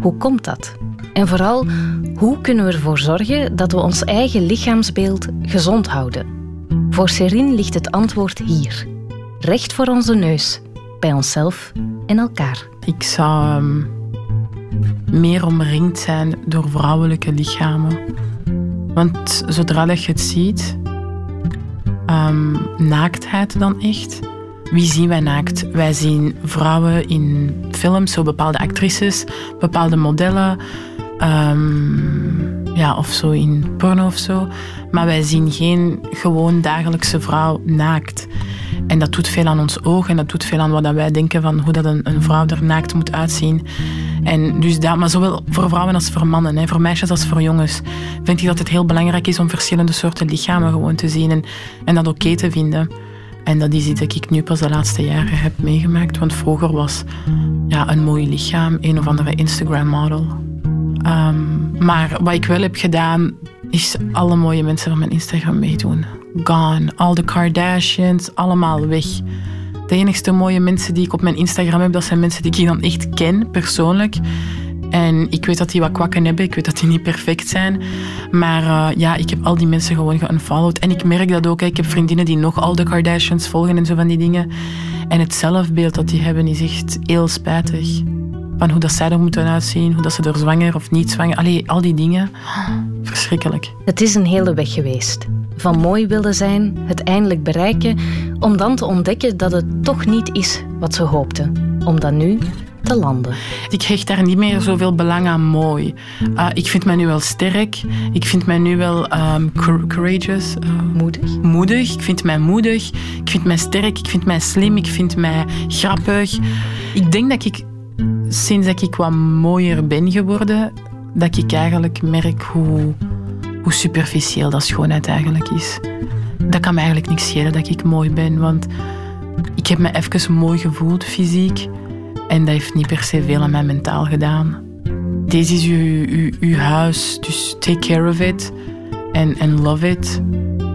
Hoe komt dat? En vooral, hoe kunnen we ervoor zorgen dat we ons eigen lichaamsbeeld gezond houden? Voor Serine ligt het antwoord hier. Recht voor onze neus, bij onszelf en elkaar. Ik zou um, meer omringd zijn door vrouwelijke lichamen. Want zodra je het ziet, um, naaktheid dan echt. Wie zien wij naakt? Wij zien vrouwen in films, zo bepaalde actrices, bepaalde modellen. Um, ja, of zo in porno of zo. Maar wij zien geen gewoon dagelijkse vrouw naakt. En dat doet veel aan ons oog en dat doet veel aan wat wij denken van hoe dat een, een vrouw er naakt moet uitzien. En dus dat, maar zowel voor vrouwen als voor mannen, hè, voor meisjes als voor jongens, vind ik dat het heel belangrijk is om verschillende soorten lichamen gewoon te zien en, en dat oké te vinden. En dat is iets dat ik nu pas de laatste jaren heb meegemaakt. Want vroeger was ja, een mooi lichaam een of andere Instagram-model. Um, maar wat ik wel heb gedaan, is alle mooie mensen van mijn Instagram meedoen. Gone. Al de Kardashians, allemaal weg. De enigste mooie mensen die ik op mijn Instagram heb, dat zijn mensen die ik dan echt ken, persoonlijk. En ik weet dat die wat kwakken hebben, ik weet dat die niet perfect zijn. Maar uh, ja, ik heb al die mensen gewoon geunfollowed. En ik merk dat ook. Ik heb vriendinnen die nog al de Kardashians volgen en zo van die dingen. En het zelfbeeld dat die hebben is echt heel spijtig. Van hoe dat zij er moeten uitzien, hoe dat ze er zwanger of niet zwanger... Allee, al die dingen. Verschrikkelijk. Het is een hele weg geweest. Van mooi willen zijn, het eindelijk bereiken, om dan te ontdekken dat het toch niet is wat ze hoopten. Om dan nu landen. Ik hecht daar niet meer zoveel belang aan mooi. Uh, ik vind mij nu wel sterk. Ik vind mij nu wel um, courageous. Uh, moedig. Moedig. Ik vind mij moedig. Ik vind mij sterk. Ik vind mij slim. Ik vind mij grappig. Ik denk dat ik, sinds dat ik wat mooier ben geworden, dat ik eigenlijk merk hoe, hoe superficieel dat schoonheid eigenlijk is. Dat kan me eigenlijk niks schelen dat ik mooi ben, want ik heb me even mooi gevoeld, fysiek. En dat heeft niet per se veel aan mijn mentaal gedaan. Deze is uw, huis, dus take care of it and, and love it.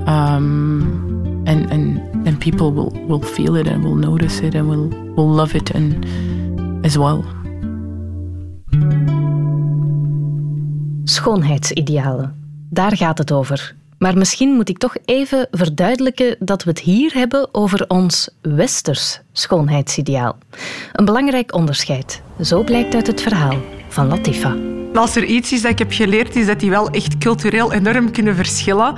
Um, and, and, and people will, will feel it and will notice it and will, will love it and, as well. Schoonheidsidealen. Daar gaat het over. Maar misschien moet ik toch even verduidelijken dat we het hier hebben over ons westers schoonheidsideaal. Een belangrijk onderscheid. Zo blijkt uit het verhaal van Latifa. Als er iets is dat ik heb geleerd, is dat die wel echt cultureel enorm kunnen verschillen.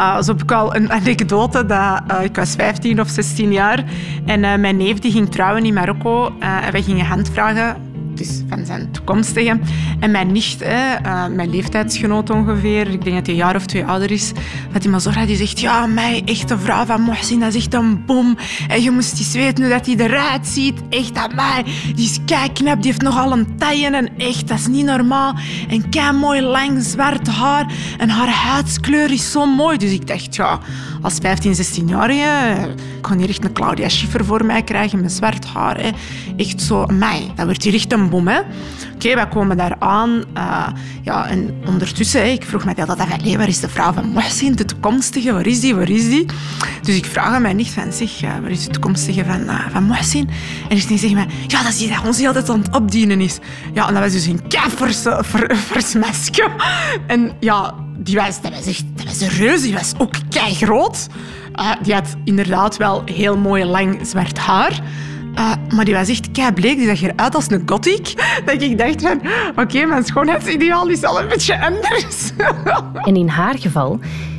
Uh, zo heb ik al een anekdote. Dat, uh, ik was 15 of 16 jaar en uh, mijn neef die ging trouwen in Marokko. en wij gingen handvragen van zijn toekomstige. En mijn nicht, uh, mijn leeftijdsgenoot ongeveer, ik denk dat hij een jaar of twee ouder is, Fatima Zora, die zegt, ja, mij, echte vrouw van Mohsin, dat is echt een bom. En je moest eens weten hoe dat hij eruit ziet. Echt aan mij. Die is knap, die heeft nogal een taille en echt, dat is niet normaal. En kei mooi lang zwart haar en haar huidskleur is zo mooi. Dus ik dacht, ja, als 15, 16-jarige. Ik kon hier echt een Claudia Schiffer voor mij krijgen met zwart haar. Hè. Echt zo, mij, dat wordt hier echt een bom. Oké, wij komen daar aan. Uh, ja, en ondertussen, ik vroeg me dat af, waar is de vrouw van Mohsin, de toekomstige? Waar is die, waar is die? Dus ik vraag aan mij nicht van, zeg, uh, waar is de toekomstige van, uh, van Mohsin? En die zegt mij, ja, dat is die dat ons altijd aan het opdienen is. Ja, en dat was dus een keiversmesje. En ja, die was, dat, was echt, dat was een reus, die was ook kei groot. Uh, die had inderdaad wel heel mooi lang zwart haar. Uh, maar die was echt kei bleek. Die zag eruit als een gothic. Dat ik dacht van, oké, mijn schoonheidsideaal is al een beetje anders. en in haar geval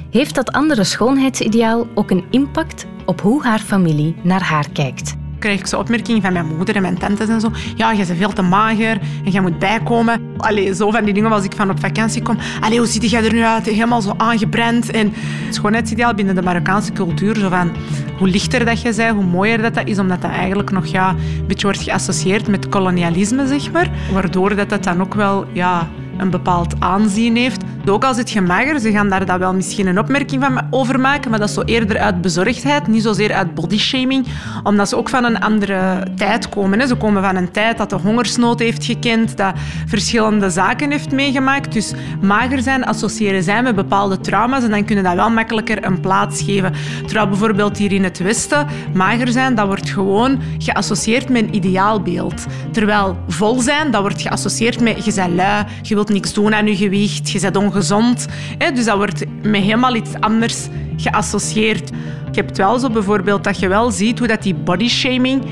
heeft dat andere schoonheidsideaal ook een impact op hoe haar familie naar haar kijkt krijg ik zo opmerkingen van mijn moeder en mijn tantes en zo. Ja, je bent veel te mager en jij moet bijkomen. Allee, zo van die dingen als ik van op vakantie kom. Allee, hoe ziet jij er nu uit? Helemaal zo aangebrand. En het schoonheidsideaal binnen de Marokkaanse cultuur, zo van hoe lichter dat je bent, hoe mooier dat, dat is, omdat dat eigenlijk nog ja, een beetje wordt geassocieerd met kolonialisme, zeg maar. Waardoor dat, dat dan ook wel ja, een bepaald aanzien heeft. Ook al zit je mager, ze gaan daar dan wel misschien een opmerking van over maken, maar dat is zo eerder uit bezorgdheid, niet zozeer uit bodyshaming, omdat ze ook van een andere tijd komen. Hè. Ze komen van een tijd dat de hongersnood heeft gekend, dat verschillende zaken heeft meegemaakt. Dus mager zijn associëren zij met bepaalde trauma's en dan kunnen dat wel makkelijker een plaats geven. Terwijl bijvoorbeeld hier in het Westen, mager zijn, dat wordt gewoon geassocieerd met een ideaalbeeld. Terwijl vol zijn, dat wordt geassocieerd met je bent lui, je wilt niks doen aan je gewicht, je bent ongezond. Dus dat wordt met helemaal iets anders geassocieerd. Ik heb het wel zo bijvoorbeeld dat je wel ziet hoe dat die bodyshaming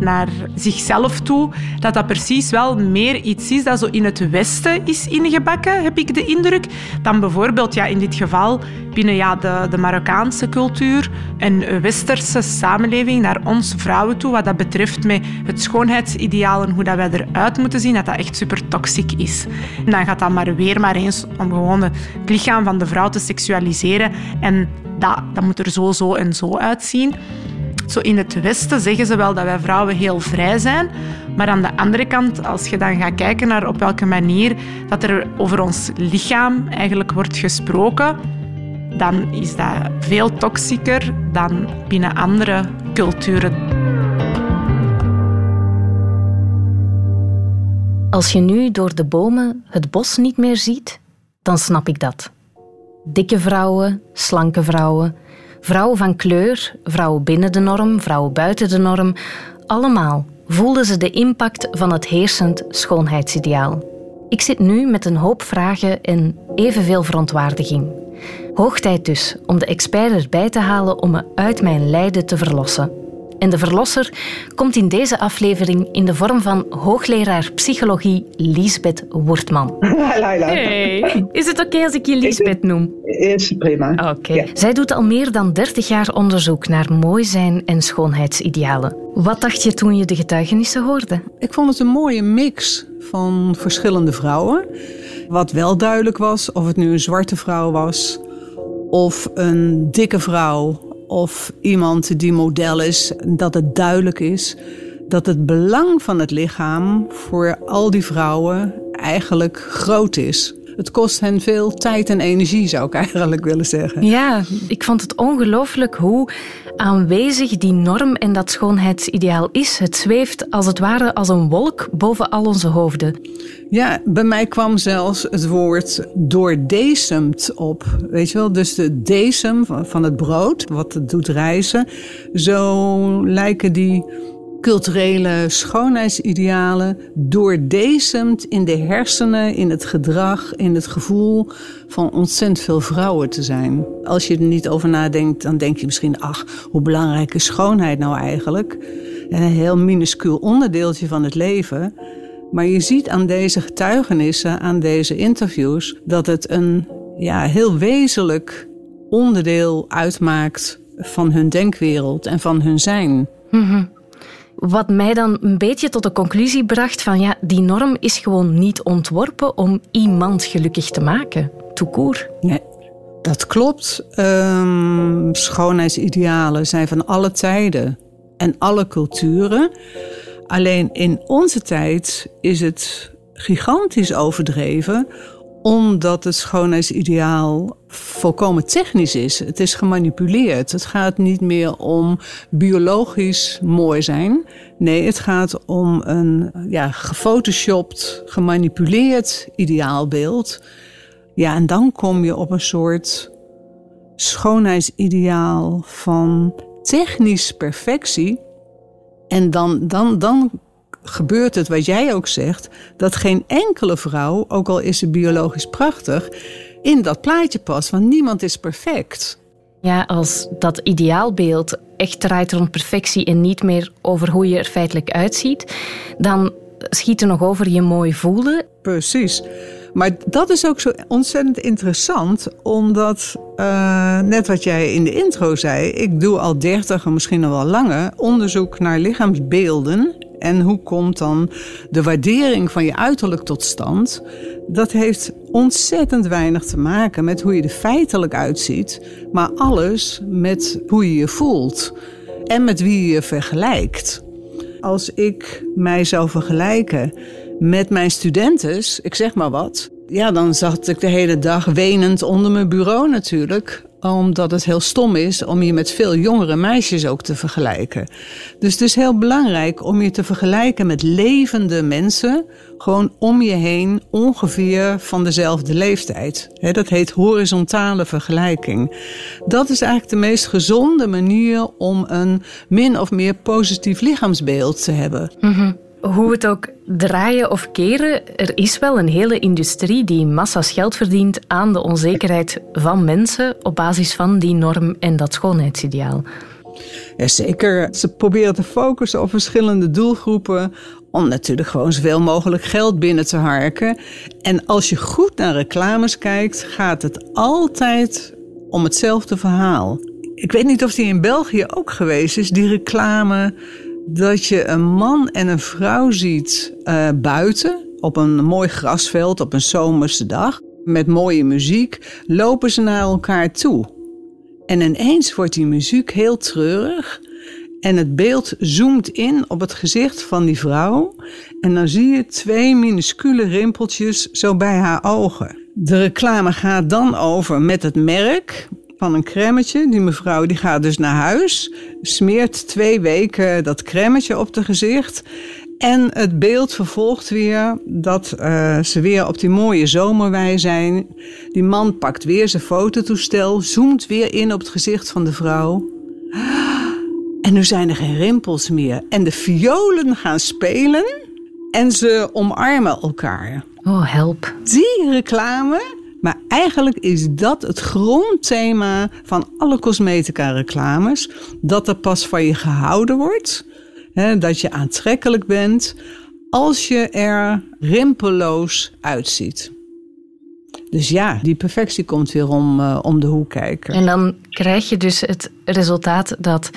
naar zichzelf toe, dat dat precies wel meer iets is dat zo in het Westen is ingebakken, heb ik de indruk, dan bijvoorbeeld ja, in dit geval binnen ja, de, de Marokkaanse cultuur, een westerse samenleving naar ons vrouwen toe, wat dat betreft met het schoonheidsideaal en hoe dat wij eruit moeten zien, dat dat echt super toxic is. En dan gaat dat maar weer maar eens om gewoon het lichaam van de vrouw te seksualiseren en dat, dat moet er zo, zo en zo uitzien. Zo in het Westen zeggen ze wel dat wij vrouwen heel vrij zijn. Maar aan de andere kant, als je dan gaat kijken naar op welke manier dat er over ons lichaam eigenlijk wordt gesproken, dan is dat veel toxischer dan binnen andere culturen. Als je nu door de bomen het bos niet meer ziet, dan snap ik dat. Dikke vrouwen, slanke vrouwen, Vrouwen van kleur, vrouwen binnen de norm, vrouwen buiten de norm, allemaal voelden ze de impact van het heersend schoonheidsideaal. Ik zit nu met een hoop vragen en evenveel verontwaardiging. Hoog tijd dus om de expert erbij te halen om me uit mijn lijden te verlossen. En de verlosser komt in deze aflevering in de vorm van hoogleraar psychologie Liesbeth Wortman. Hey. Is het oké als ik je Liesbeth noem? Is prima. Oké. Zij doet al meer dan 30 jaar onderzoek naar mooi zijn en schoonheidsidealen. Wat dacht je toen je de getuigenissen hoorde? Ik vond het een mooie mix van verschillende vrouwen. Wat wel duidelijk was, of het nu een zwarte vrouw was of een dikke vrouw of iemand die model is, dat het duidelijk is dat het belang van het lichaam voor al die vrouwen eigenlijk groot is. Het kost hen veel tijd en energie, zou ik eigenlijk willen zeggen. Ja, ik vond het ongelooflijk hoe aanwezig die norm en dat schoonheidsideaal is. Het zweeft als het ware als een wolk boven al onze hoofden. Ja, bij mij kwam zelfs het woord doordesemt op. Weet je wel, dus de desem van het brood, wat het doet reizen. Zo lijken die culturele schoonheidsidealen doordesemd in de hersenen, in het gedrag, in het gevoel van ontzettend veel vrouwen te zijn. Als je er niet over nadenkt, dan denk je misschien, ach, hoe belangrijk is schoonheid nou eigenlijk? een heel minuscuul onderdeeltje van het leven. Maar je ziet aan deze getuigenissen, aan deze interviews, dat het een ja, heel wezenlijk onderdeel uitmaakt van hun denkwereld en van hun zijn. Mm wat mij dan een beetje tot de conclusie bracht van ja, die norm is gewoon niet ontworpen om iemand gelukkig te maken. Toekoer. Nee, dat klopt. Um, schoonheidsidealen zijn van alle tijden en alle culturen. Alleen in onze tijd is het gigantisch overdreven omdat het schoonheidsideaal volkomen technisch is. Het is gemanipuleerd. Het gaat niet meer om biologisch mooi zijn. Nee, het gaat om een ja, gefotoshopt, gemanipuleerd ideaalbeeld. Ja, en dan kom je op een soort schoonheidsideaal van technisch perfectie. En dan, dan, dan gebeurt het wat jij ook zegt, dat geen enkele vrouw, ook al is ze biologisch prachtig, in dat plaatje past, want niemand is perfect. Ja, als dat ideaalbeeld echt draait rond perfectie en niet meer over hoe je er feitelijk uitziet, dan schiet er nog over je mooi voelde. Precies. Maar dat is ook zo ontzettend interessant, omdat, uh, net wat jij in de intro zei, ik doe al dertig en misschien nog wel langer onderzoek naar lichaamsbeelden. En hoe komt dan de waardering van je uiterlijk tot stand? Dat heeft ontzettend weinig te maken met hoe je er feitelijk uitziet, maar alles met hoe je je voelt en met wie je je vergelijkt. Als ik mij zou vergelijken met mijn studenten, ik zeg maar wat, ja, dan zat ik de hele dag wenend onder mijn bureau natuurlijk omdat het heel stom is om je met veel jongere meisjes ook te vergelijken. Dus het is heel belangrijk om je te vergelijken met levende mensen, gewoon om je heen, ongeveer van dezelfde leeftijd. dat heet horizontale vergelijking. Dat is eigenlijk de meest gezonde manier om een min of meer positief lichaamsbeeld te hebben. Mm hoe het ook draaien of keren, er is wel een hele industrie die massa's geld verdient aan de onzekerheid van mensen op basis van die norm en dat schoonheidsideaal. Jazeker. Ze proberen te focussen op verschillende doelgroepen om natuurlijk gewoon zoveel mogelijk geld binnen te harken. En als je goed naar reclames kijkt, gaat het altijd om hetzelfde verhaal. Ik weet niet of die in België ook geweest is, die reclame dat je een man en een vrouw ziet uh, buiten op een mooi grasveld op een zomerse dag. Met mooie muziek lopen ze naar elkaar toe. En ineens wordt die muziek heel treurig. En het beeld zoomt in op het gezicht van die vrouw. En dan zie je twee minuscule rimpeltjes zo bij haar ogen. De reclame gaat dan over met het merk van een cremmetje. Die mevrouw die gaat dus naar huis, smeert twee weken dat cremmetje op de gezicht. En het beeld vervolgt weer dat uh, ze weer op die mooie zomerwei zijn. Die man pakt weer zijn fototoestel, zoomt weer in op het gezicht van de vrouw. En nu zijn er geen rimpels meer. En de violen gaan spelen en ze omarmen elkaar. Oh, help. Die reclame maar eigenlijk is dat het grondthema van alle cosmetica-reclames: dat er pas van je gehouden wordt, hè, dat je aantrekkelijk bent als je er rimpelloos uitziet. Dus ja, die perfectie komt weer om, uh, om de hoek kijken. En dan krijg je dus het resultaat dat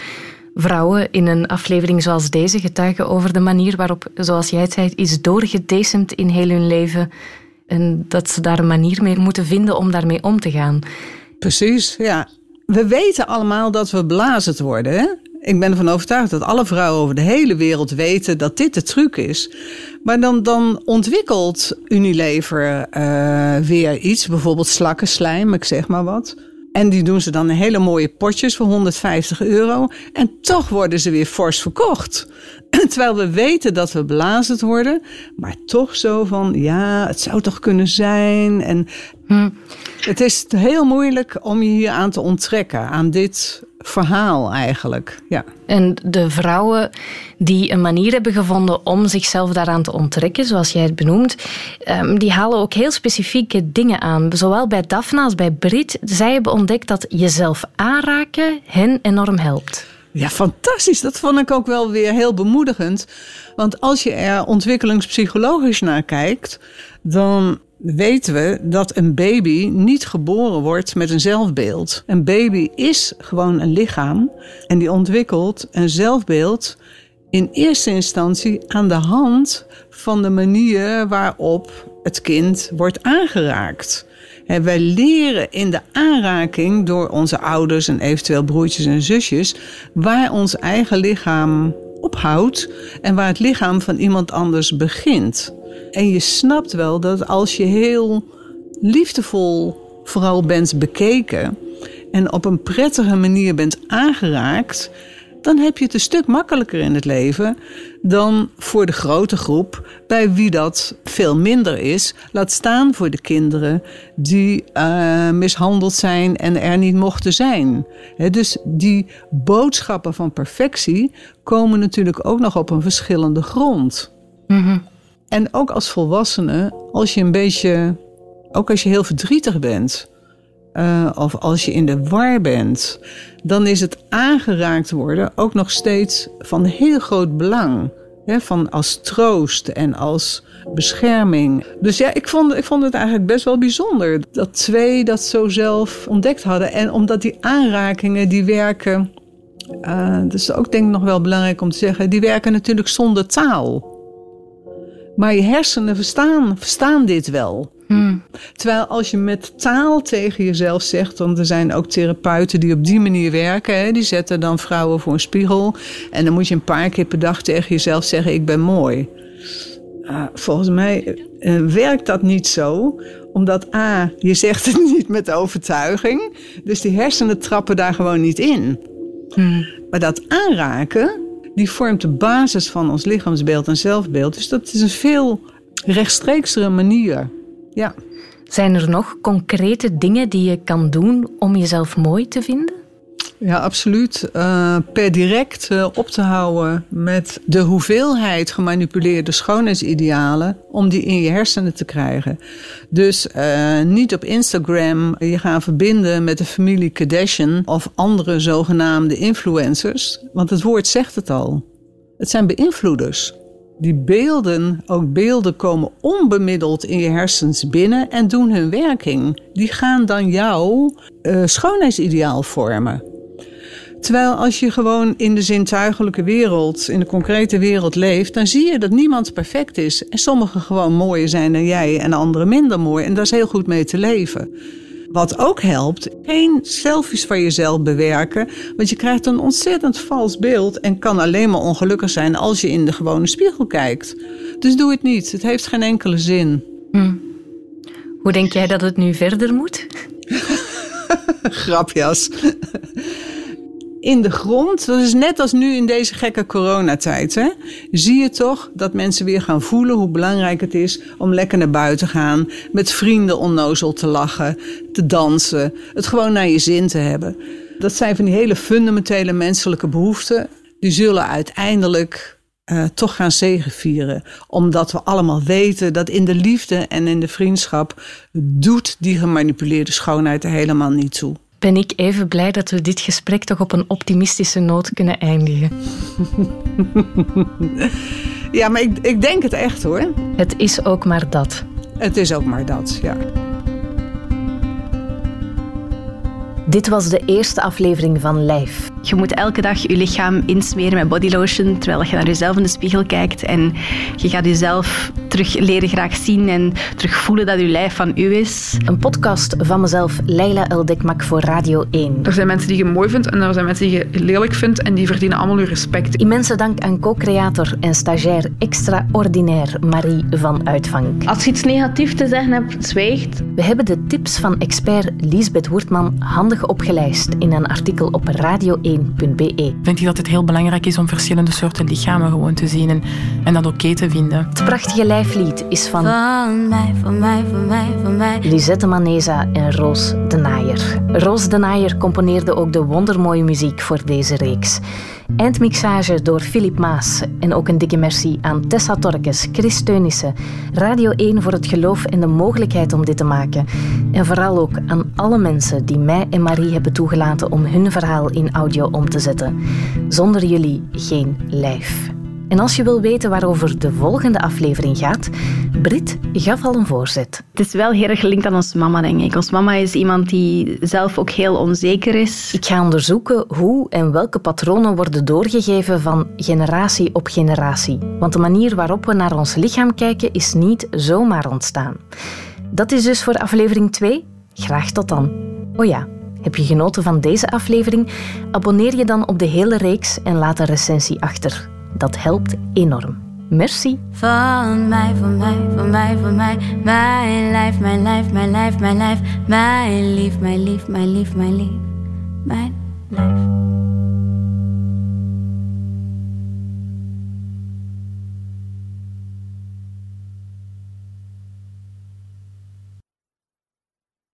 vrouwen in een aflevering zoals deze getuigen over de manier waarop, zoals jij het zei, is doorgedecemd in heel hun leven en dat ze daar een manier mee moeten vinden om daarmee om te gaan. Precies, ja. We weten allemaal dat we blazend worden. Hè? Ik ben ervan overtuigd dat alle vrouwen over de hele wereld weten dat dit de truc is. Maar dan, dan ontwikkelt Unilever uh, weer iets, bijvoorbeeld slakkenslijm, ik zeg maar wat. En die doen ze dan in hele mooie potjes voor 150 euro. En toch worden ze weer fors verkocht. Terwijl we weten dat we blazend worden, maar toch zo van ja, het zou toch kunnen zijn. En hm. het is heel moeilijk om je hier aan te onttrekken, aan dit verhaal eigenlijk. Ja. En de vrouwen die een manier hebben gevonden om zichzelf daaraan te onttrekken, zoals jij het benoemt, ehm, die halen ook heel specifieke dingen aan. Zowel bij Daphne als bij Brit. Zij hebben ontdekt dat jezelf aanraken hen enorm helpt. Ja, fantastisch. Dat vond ik ook wel weer heel bemoedigend. Want als je er ontwikkelingspsychologisch naar kijkt, dan weten we dat een baby niet geboren wordt met een zelfbeeld. Een baby is gewoon een lichaam en die ontwikkelt een zelfbeeld in eerste instantie aan de hand van de manier waarop het kind wordt aangeraakt. Wij leren in de aanraking door onze ouders en eventueel broertjes en zusjes waar ons eigen lichaam ophoudt en waar het lichaam van iemand anders begint. En je snapt wel dat als je heel liefdevol vooral bent bekeken en op een prettige manier bent aangeraakt, dan heb je het een stuk makkelijker in het leven dan voor de grote groep, bij wie dat veel minder is. Laat staan voor de kinderen die uh, mishandeld zijn en er niet mochten zijn. Dus die boodschappen van perfectie komen natuurlijk ook nog op een verschillende grond. Mm En ook als volwassene, als je een beetje, ook als je heel verdrietig bent. Uh, of als je in de war bent, dan is het aangeraakt worden ook nog steeds van heel groot belang. Van als troost en als bescherming. Dus ja, ik vond, ik vond het eigenlijk best wel bijzonder dat twee dat zo zelf ontdekt hadden. En omdat die aanrakingen, die werken. Uh, dat is ook denk ik nog wel belangrijk om te zeggen. Die werken natuurlijk zonder taal. Maar je hersenen verstaan, verstaan dit wel. Hmm. Terwijl als je met taal tegen jezelf zegt, want er zijn ook therapeuten die op die manier werken, hè, die zetten dan vrouwen voor een spiegel en dan moet je een paar keer per dag tegen jezelf zeggen: Ik ben mooi. Uh, volgens mij uh, werkt dat niet zo, omdat A, je zegt het niet met overtuiging, dus die hersenen trappen daar gewoon niet in. Hmm. Maar dat aanraken, die vormt de basis van ons lichaamsbeeld en zelfbeeld. Dus dat is een veel rechtstreeksere manier. Ja. Zijn er nog concrete dingen die je kan doen om jezelf mooi te vinden? Ja, absoluut. Uh, per direct uh, op te houden met de hoeveelheid gemanipuleerde schoonheidsidealen om die in je hersenen te krijgen. Dus uh, niet op Instagram je gaan verbinden met de familie Kardashian of andere zogenaamde influencers, want het woord zegt het al. Het zijn beïnvloeders. Die beelden, ook beelden komen onbemiddeld in je hersens binnen en doen hun werking. Die gaan dan jouw schoonheidsideaal vormen. Terwijl als je gewoon in de zintuigelijke wereld, in de concrete wereld leeft, dan zie je dat niemand perfect is. En sommigen gewoon mooier zijn dan jij en anderen minder mooi. En daar is heel goed mee te leven. Wat ook helpt, geen selfies van jezelf bewerken, want je krijgt een ontzettend vals beeld en kan alleen maar ongelukkig zijn als je in de gewone spiegel kijkt. Dus doe het niet, het heeft geen enkele zin. Hm. Hoe denk jij dat het nu verder moet? Grapjas in de grond, dat is net als nu in deze gekke coronatijd, hè, zie je toch dat mensen weer gaan voelen hoe belangrijk het is om lekker naar buiten te gaan, met vrienden onnozel te lachen, te dansen, het gewoon naar je zin te hebben. Dat zijn van die hele fundamentele menselijke behoeften, die zullen uiteindelijk uh, toch gaan zegevieren. Omdat we allemaal weten dat in de liefde en in de vriendschap doet die gemanipuleerde schoonheid er helemaal niet toe ben ik even blij dat we dit gesprek toch op een optimistische noot kunnen eindigen. Ja, maar ik, ik denk het echt hoor. Het is ook maar dat. Het is ook maar dat, ja. Dit was de eerste aflevering van Lijf. Je moet elke dag je lichaam insmeren met bodylotion, terwijl je naar jezelf in de spiegel kijkt. En je gaat jezelf terug leren graag zien en terug voelen dat je lijf van u is. Een podcast van mezelf, Leila Eldekmak voor Radio 1. Er zijn mensen die je mooi vindt en er zijn mensen die je lelijk vindt en die verdienen allemaal uw respect. Immense dank aan co-creator en stagiair extraordinair Marie van Uitvang. Als je iets negatiefs te zeggen hebt, zwijgt. We hebben de tips van expert Liesbeth Woertman handig opgelijst in een artikel op Radio 1 1.be. Vind je dat het heel belangrijk is om verschillende soorten lichamen gewoon te zien en, en dat oké te vinden? Het prachtige lijflied is van... Van mij, van mij, van mij, van mij. Lisette Maneza en Roos de Naaier. Roos de Naaier componeerde ook de wondermooie muziek voor deze reeks. Eindmixage door Filip Maas. En ook een dikke merci aan Tessa Torkes, Chris Teunissen, Radio 1 voor het geloof en de mogelijkheid om dit te maken. En vooral ook aan alle mensen die mij en Marie hebben toegelaten om hun verhaal in audio om te zetten. Zonder jullie geen lijf. En als je wil weten waarover de volgende aflevering gaat, Brit gaf al een voorzet. Het is wel heel erg gelinkt aan onze mama, denk ik. Ons mama is iemand die zelf ook heel onzeker is. Ik ga onderzoeken hoe en welke patronen worden doorgegeven van generatie op generatie. Want de manier waarop we naar ons lichaam kijken is niet zomaar ontstaan. Dat is dus voor aflevering 2. Graag tot dan. Oh ja, heb je genoten van deze aflevering? Abonneer je dan op de hele reeks en laat een recensie achter. Dat helpt enorm. Merci. Van mij, van mij, van mij, van mij. Mijn lijf, mijn lijf, mijn lijf, mijn lijf. Mijn lief, mijn lief, mijn lief, mijn lief. Mijn